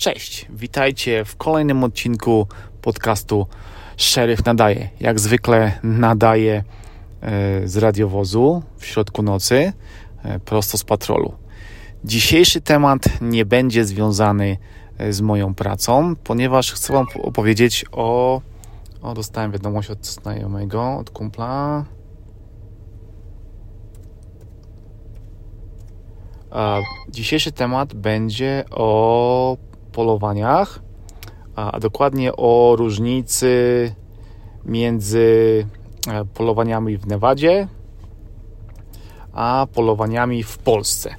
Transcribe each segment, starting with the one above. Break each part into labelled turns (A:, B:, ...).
A: Cześć, witajcie w kolejnym odcinku podcastu Szeryf Nadaje. Jak zwykle nadaje z radiowozu w środku nocy, e, prosto z patrolu. Dzisiejszy temat nie będzie związany e, z moją pracą, ponieważ chcę Wam opowiedzieć o. O, dostałem wiadomość od znajomego, od kumpla. Dzisiejszy temat będzie o polowaniach, a dokładnie o różnicy między e, polowaniami w Nevadzie a polowaniami w Polsce.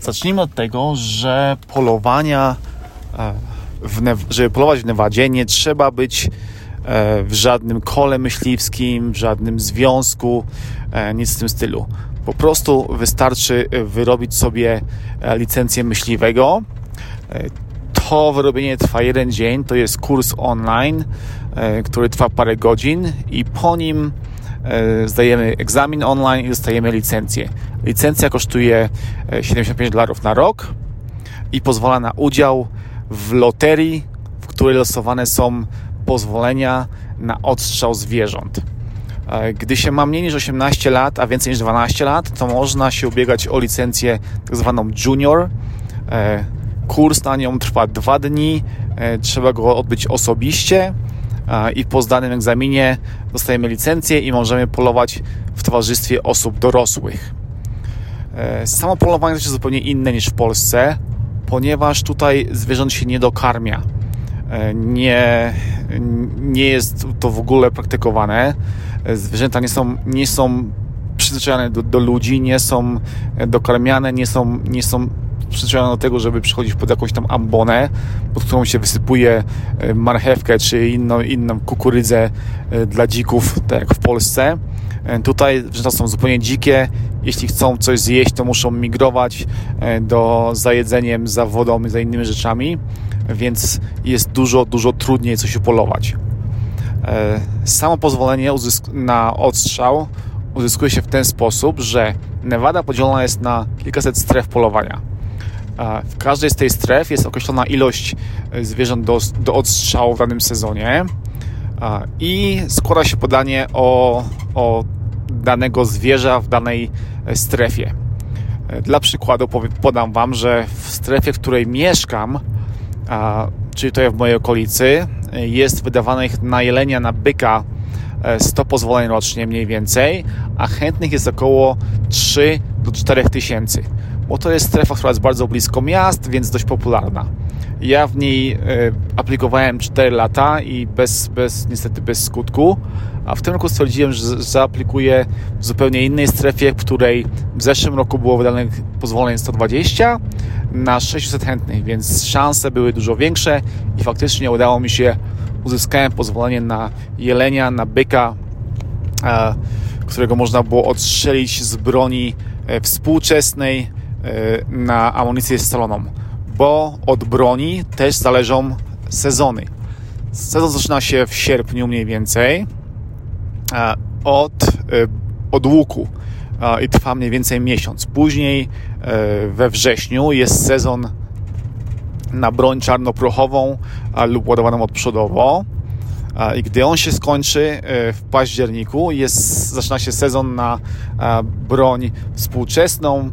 A: Zacznijmy od tego, że polowania, e, w żeby polować w Nevadzie, nie trzeba być e, w żadnym kole myśliwskim, w żadnym związku, nic w tym stylu. Po prostu wystarczy wyrobić sobie licencję myśliwego to wyrobienie trwa jeden dzień, to jest kurs online, e, który trwa parę godzin i po nim e, zdajemy egzamin online i dostajemy licencję. Licencja kosztuje 75 e, dolarów na rok i pozwala na udział w loterii, w której losowane są pozwolenia na odstrzał zwierząt. Gdy się ma mniej niż 18 lat, a więcej niż 12 lat, to można się ubiegać o licencję tak zwaną junior, Kurs na nią trwa dwa dni, e, trzeba go odbyć osobiście i po zdanym egzaminie dostajemy licencję i możemy polować w towarzystwie osób dorosłych. E, samo polowanie jest zupełnie inne niż w Polsce, ponieważ tutaj zwierząt się nie dokarmia. E, nie, nie jest to w ogóle praktykowane. Zwierzęta nie są, nie są przyzwyczajone do, do ludzi, nie są dokarmiane, nie są, nie są przyzwyczajona do tego, żeby przychodzić pod jakąś tam ambonę, pod którą się wysypuje e, marchewkę czy inną, inną kukurydzę e, dla dzików, tak jak w Polsce. E, tutaj zwierzęta są zupełnie dzikie. Jeśli chcą coś zjeść, to muszą migrować do, za jedzeniem, za wodą i za innymi rzeczami, więc jest dużo, dużo trudniej coś upolować. Samo pozwolenie na odstrzał uzyskuje się w ten sposób, że Nevada podzielona jest na kilkaset stref polowania. W każdej z tej stref jest określona ilość e, zwierząt do, do odstrzału w danym sezonie i składa się podanie o, o danego zwierza w danej e, strefie. E, dla przykładu podam Wam, że w strefie, w której mieszkam, czyli tutaj w mojej okolicy, jest wydawanych na jelenia, na byka 100 pozwoleń rocznie mniej więcej, a chętnych jest około 3 do 4 tysięcy bo to jest strefa, która jest bardzo blisko miast, więc dość popularna. Ja w niej e, aplikowałem 4 lata i bez, bez, niestety bez skutku, a w tym roku stwierdziłem, że zaaplikuję w zupełnie innej strefie, w której w zeszłym roku było wydanych pozwoleń 120 na 600 chętnych, więc szanse były dużo większe i faktycznie udało mi się, uzyskałem pozwolenie na jelenia, na byka, którego można było odstrzelić z broni e, współczesnej, na amunicję scaloną, bo od broni też zależą sezony. Sezon zaczyna się w sierpniu mniej więcej od, e, od łuku i trwa mniej więcej miesiąc. Później we wrześniu jest sezon na broń czarnoprochową lub ładowaną odprzodowo. I gdy on się skończy w październiku, jest, zaczyna się sezon na broń współczesną,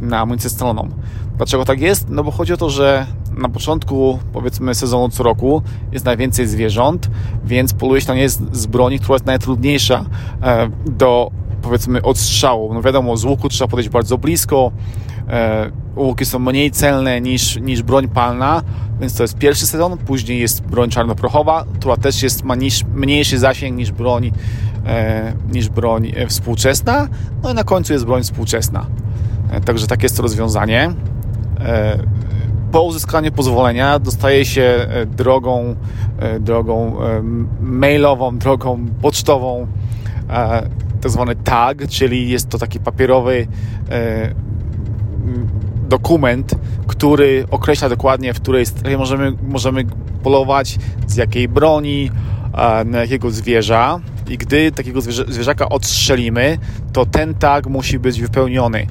A: na amunicję staloną. Dlaczego tak jest? No bo chodzi o to, że na początku powiedzmy sezonu co roku jest najwięcej zwierząt, więc poluje się na nie z broni, która jest najtrudniejsza e, do powiedzmy odstrzału. No wiadomo, z łuku trzeba podejść bardzo blisko, e, łuki są mniej celne niż, niż broń palna, więc to jest pierwszy sezon, później jest broń czarnoprochowa, która też jest, ma niż, mniejszy zasięg niż broń E, niż broń e, współczesna. No i na końcu jest broń współczesna. E, także takie jest to rozwiązanie. Po uzyskaniu pozwolenia dostaje się drogą, drogą mailową, drogą pocztową tak zwany tag, czyli jest to taki papierowy dokument, który określa dokładnie, w której strefie możemy, możemy polować, z jakiej broni, na jakiego zwierza i gdy takiego zwierzaka odstrzelimy, to ten tag musi być wypełniony.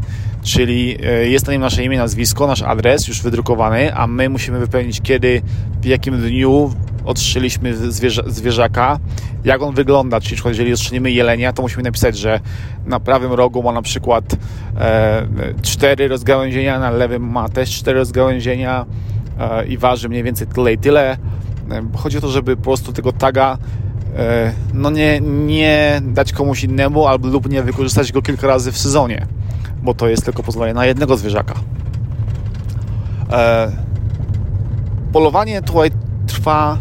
A: czyli jest na nim nasze imię, nazwisko, nasz adres już wydrukowany, a my musimy wypełnić kiedy, w jakim dniu odstrzeliśmy zwierza, zwierzaka, jak on wygląda, czyli jeżeli ostrzelimy jelenia, to musimy napisać, że na prawym rogu ma na przykład e, cztery rozgałęzienia, na lewym ma też cztery rozgałęzienia e, i waży mniej więcej tyle i tyle. E, chodzi o to, żeby po prostu tego taga e, no nie, nie dać komuś innemu albo lub nie wykorzystać go kilka razy w sezonie, bo to jest tylko pozwolenie na jednego zwierzaka. E, polowanie tutaj trwa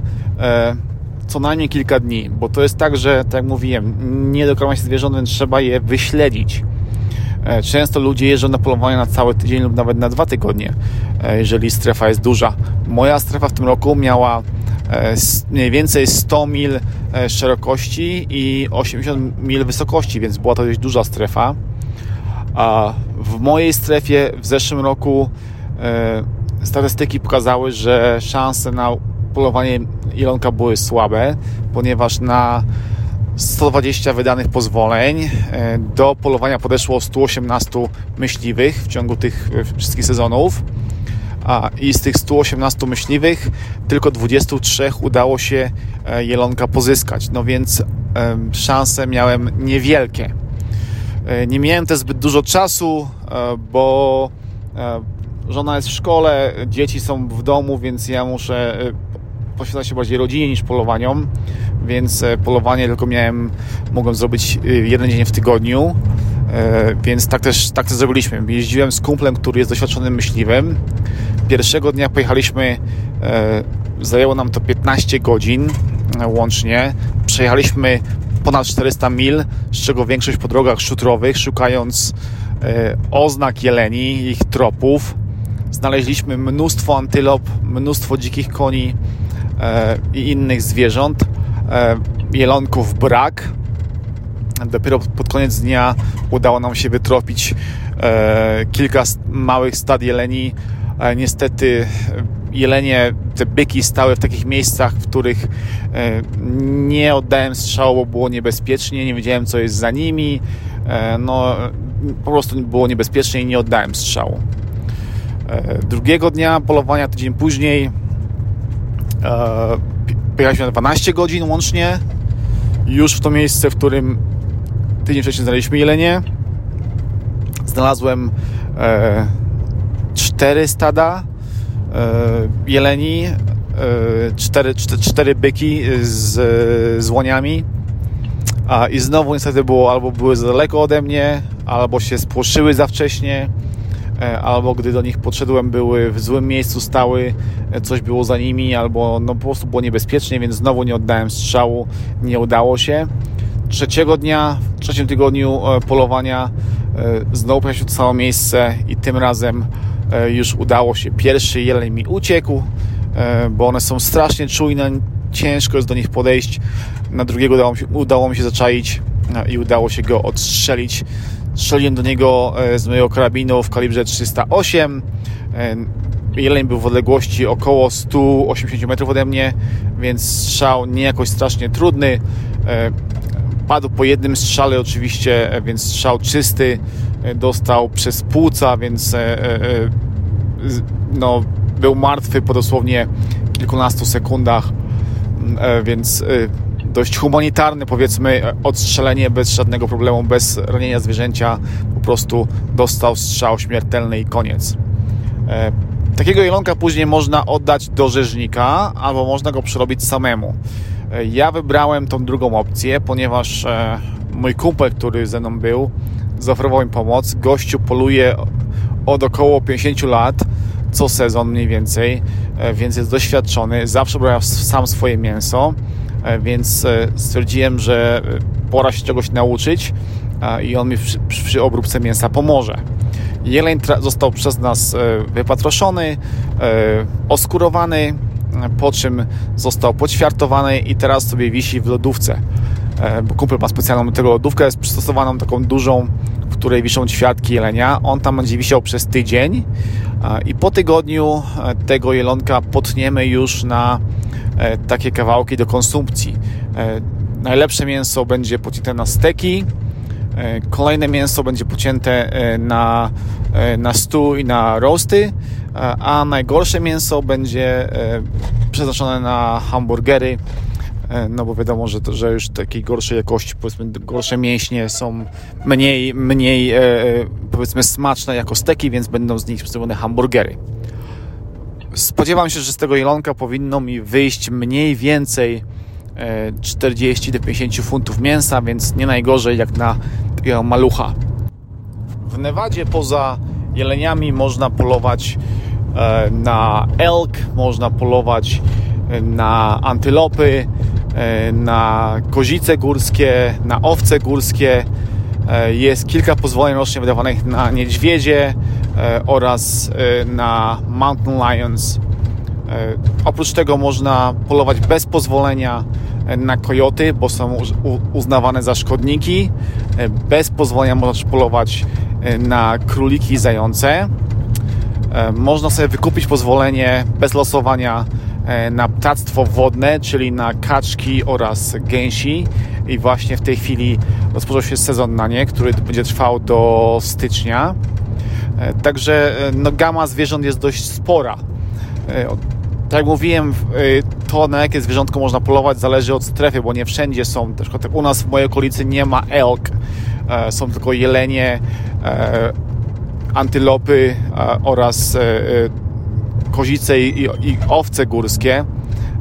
A: co najmniej kilka dni, bo to jest tak, że tak jak mówiłem, nie dokarma się zwierząt, więc trzeba je wyśledzić. E, często ludzie jeżdżą na polowanie na cały tydzień lub nawet na dwa tygodnie, e, jeżeli strefa jest duża. Moja strefa w tym roku miała e, mniej więcej 100 mil szerokości i 80 mil wysokości, więc była to dość duża strefa. A w mojej strefie w zeszłym roku statystyki pokazały, że szanse na polowanie jelonka były słabe, ponieważ na 120 wydanych pozwoleń e, do polowania podeszło 118 myśliwych w ciągu tych e, wszystkich sezonów. A, I z tych 118 myśliwych tylko 23 udało się e, jelonka pozyskać. No więc szanse miałem niewielkie. Nie miałem też zbyt dużo czasu, bo żona jest w szkole, dzieci są w domu, więc ja muszę poświęca się bardziej rodzinie niż polowaniom, więc e, polowanie tylko miałem, mogłem zrobić e, jeden dzień w tygodniu, e, więc tak też, tak też zrobiliśmy. Jeździłem z kumplem, który jest doświadczonym myśliwym. Pierwszego dnia pojechaliśmy, zajęło nam to 15 godzin łącznie. Przejechaliśmy ponad 400 mil, z czego większość po drogach szutrowych, szukając oznak jeleni, ich tropów. Znaleźliśmy mnóstwo antylop, mnóstwo dzikich koni, E, i innych zwierząt. E, jelonków brak. Dopiero pod koniec dnia udało nam się wytropić e, kilka małych stad jeleni. Niestety jelenie, te byki stały w takich miejscach, w których nie oddałem strzału, bo było niebezpiecznie, nie wiedziałem co jest za nimi. No, po prostu było niebezpiecznie i nie oddałem strzału. Drugiego dnia polowania, tydzień później, E, pojechaliśmy na 12 godzin łącznie. Już w to miejsce, w którym tydzień wcześniej znaleźliśmy jelenie. Znalazłem e, cztery stada e, jeleni, e, cztery, cztery, cztery byki z, z łoniami. A, I znowu niestety było albo były za daleko ode mnie, albo się spłoszyły za wcześnie E, albo gdy do nich podszedłem, były w złym miejscu, stały, e, coś było za nimi, albo no po prostu było niebezpiecznie, więc znowu nie oddałem strzału, nie udało się. Trzeciego dnia, w trzecim tygodniu e, polowania znowu pojechałem się to samo miejsce i tym razem już udało się. Pierwszy jeleń mi uciekł, bo one są strasznie czujne, ciężko jest do nich podejść. Na drugiego udało mi się, udało mi się zaczaić i udało się go odstrzelić Strzeliłem do niego e, z mojego karabinu w kalibrze 308. E, jeleń był w odległości około 180 metrów ode mnie, więc strzał nie jakoś strasznie trudny. E, padł po jednym strzale oczywiście, więc strzał czysty. Dostał przez płuca, więc no, był martwy po dosłownie kilkunastu sekundach, więc dość humanitarny, powiedzmy, odstrzelenie bez żadnego problemu, bez ranienia zwierzęcia, po prostu dostał strzał śmiertelny i koniec. E, takiego jelonka później można oddać do rzeźnika, albo można go przerobić samemu. E, ja wybrałem tą drugą opcję, ponieważ e, mój kumpel, który ze mną był, zaoferował mi pomoc. Gościu poluje od około 50 lat, co sezon mniej więcej, więc jest doświadczony. Zawsze brał sam swoje mięso E, więc e, stwierdziłem, że e, pora się czegoś nauczyć i on mi przy, przy obróbce mięsa pomoże. Jeleń został przez nas wypatroszony, oskurowany, po czym został poćwiartowany i teraz sobie wisi w lodówce. Kumpel ma specjalną tego lodówkę, jest przystosowaną taką dużą, w której wiszą ćwiartki jelenia. On tam będzie wisiał przez tydzień i po tygodniu tego jelonka potniemy już na E, takie kawałki do konsumpcji. E, najlepsze mięso będzie pocięte na steki, Kolejne mięso będzie pocięte na, na stół i na roasty, a najgorsze mięso będzie przeznaczone na hamburgery E, no bo wiadomo, że, że już takiej gorszej jakości, powiedzmy, gorsze mięśnie są mniej, mniej e, e, powiedzmy smaczne jako steki, więc będą z nich zrobione hamburgery. Spodziewam się, że z tego jelonka powinno mi wyjść mniej więcej 40 do 50 funtów mięsa, więc nie najgorzej jak na takiego malucha. W Nevadzie poza jeleniami można polować na elk, można polować na antylopy, E, na kozice górskie, na owce górskie. E, jest kilka pozwoleń rocznie wydawanych na niedźwiedzie e, oraz na mountain lions. Oprócz tego można polować bez pozwolenia na kojoty, bo są uznawane za szkodniki. Bez pozwolenia można polować na króliki i zające. Można sobie wykupić pozwolenie bez losowania E, na ptactwo wodne, czyli na kaczki oraz gęsi i właśnie w tej chwili rozpoczął się sezon na nie, który będzie trwał do stycznia. E, także e, no, gama zwierząt jest dość spora. Tak jak mówiłem, to na jakie zwierzątko można polować zależy od strefy, bo nie wszędzie są. Na przykład u nas w mojej okolicy nie ma elk, są tylko jelenie, antylopy oraz kozice i, owce górskie,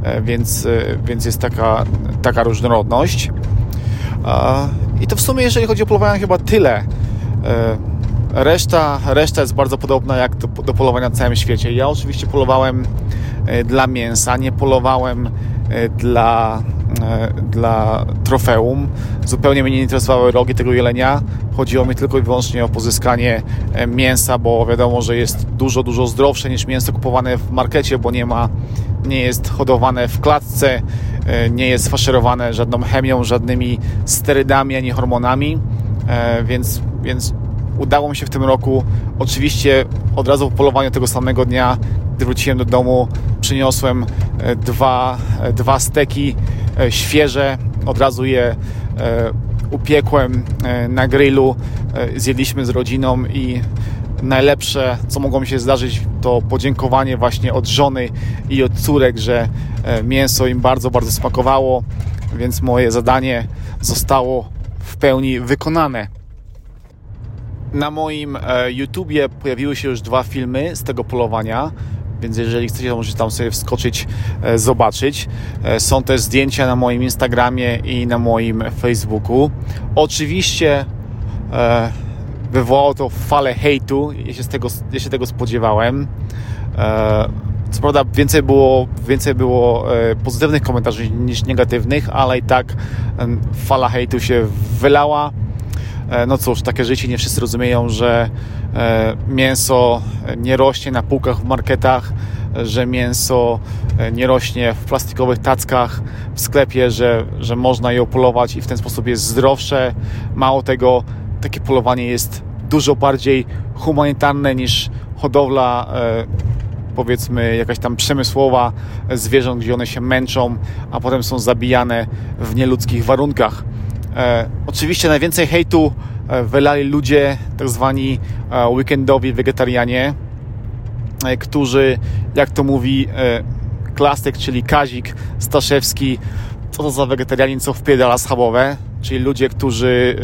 A: e, więc, e, więc jest taka, taka różnorodność. I to w sumie, jeżeli chodzi o polowanie, chyba tyle. E, reszta, reszta jest bardzo podobna jak do, do polowania na całym świecie. Ja oczywiście polowałem dla mięsa, nie polowałem dla, dla trofeum. Zupełnie mnie nie interesowały rogi tego jelenia. Chodziło mi tylko i wyłącznie o pozyskanie e, mięsa, bo wiadomo, że jest dużo, dużo zdrowsze niż mięso kupowane w markecie, bo nie ma, nie jest hodowane w klatce, e, nie jest faszerowane żadną chemią, żadnymi sterydami ani hormonami, e, więc, więc udało mi się w tym roku. Oczywiście od razu po polowaniu tego samego dnia, gdy wróciłem do domu, przyniosłem dwa, dwa steki świeże, od razu je upiekłem e, na grillu, e, zjedliśmy z rodziną i najlepsze, co mogło mi się zdarzyć, to podziękowanie właśnie od żony i od córek, że e, mięso im bardzo, bardzo smakowało, więc moje zadanie zostało w pełni wykonane. Na moim YouTubie pojawiły się już dwa filmy z tego polowania. Więc jeżeli chcecie, to możecie tam sobie wskoczyć, e, zobaczyć. E, są też zdjęcia na moim Instagramie i na moim Facebooku. Oczywiście e, wywołało to falę hejtu. Ja się, tego, ja się tego spodziewałem. Co prawda więcej było, więcej było pozytywnych komentarzy niż negatywnych, ale i tak fala hejtu się wylała. No cóż, takie życie nie wszyscy rozumieją, że E, mięso nie rośnie na półkach w marketach, że mięso e, nie rośnie w plastikowych tackach w sklepie, że, że można je polować i w ten sposób jest zdrowsze. Mało tego, takie polowanie jest dużo bardziej humanitarne niż hodowla e, powiedzmy jakaś tam przemysłowa zwierząt, gdzie one się męczą, a potem są zabijane w nieludzkich warunkach. E, oczywiście najwięcej hejtu E, wylali ludzie, tak zwani e, weekendowi wegetarianie, którzy, jak to mówi klasyk, czyli Kazik Staszewski, co to za wegetarianin, co wpierdala schabowe, czyli ludzie, którzy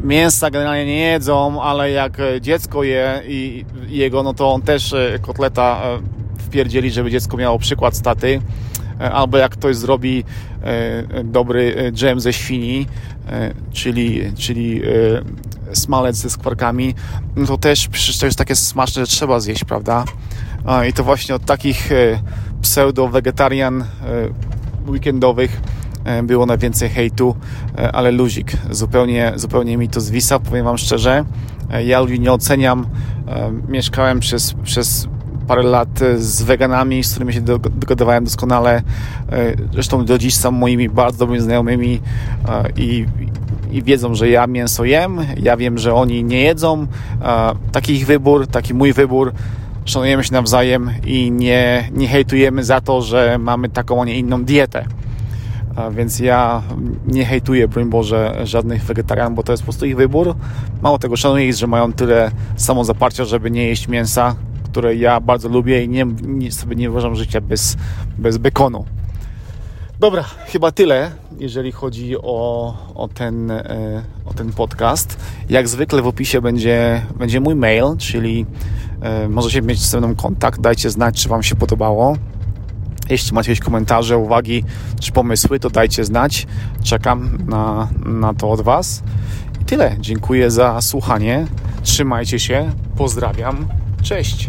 A: mięsa generalnie nie jedzą, ale jak dziecko je i jego, no to on też kotleta wpierdzieli, żeby dziecko miało przykład staty. E, albo jak ktoś zrobi e, dobry e, dżem ze świni, czyli, czyli smalec ze skwarkami, no to też przecież to jest takie smaczne, że trzeba zjeść, prawda? I to właśnie od takich pseudo-wegetarian weekendowych było najwięcej hejtu, ale luzik. Zupełnie, zupełnie mi to zwisa, powiem Wam szczerze. Ja ludzi nie oceniam. Mieszkałem przez, przez parę lat e, z weganami, z którymi się dogadywałem doskonale. E, zresztą do dziś są moimi bardzo dobrymi znajomymi e, i, i wiedzą, że ja mięso jem, ja wiem, że oni nie jedzą. Taki ich wybór, taki mój wybór. Szanujemy się nawzajem i nie, nie hejtujemy za to, że mamy taką, a nie inną dietę. Więc ja nie hejtuję, broń Boże, żadnych wegetarian, bo to jest po prostu ich wybór. Mało tego, szanuję ich, że mają tyle samozaparcia, żeby nie jeść mięsa, które ja bardzo lubię i nie, nie, sobie nie uważam życia bez, bez bekonu. Dobra, chyba tyle, jeżeli chodzi o, o, ten, e, o ten podcast. Jak zwykle w opisie będzie, będzie mój mail, czyli e, możecie mieć ze mną kontakt. Dajcie znać, czy Wam się podobało. Jeśli macie jakieś komentarze, uwagi czy pomysły, to dajcie znać. Czekam na, na to od Was. I tyle. Dziękuję za słuchanie. Trzymajcie się. Pozdrawiam. Cześć.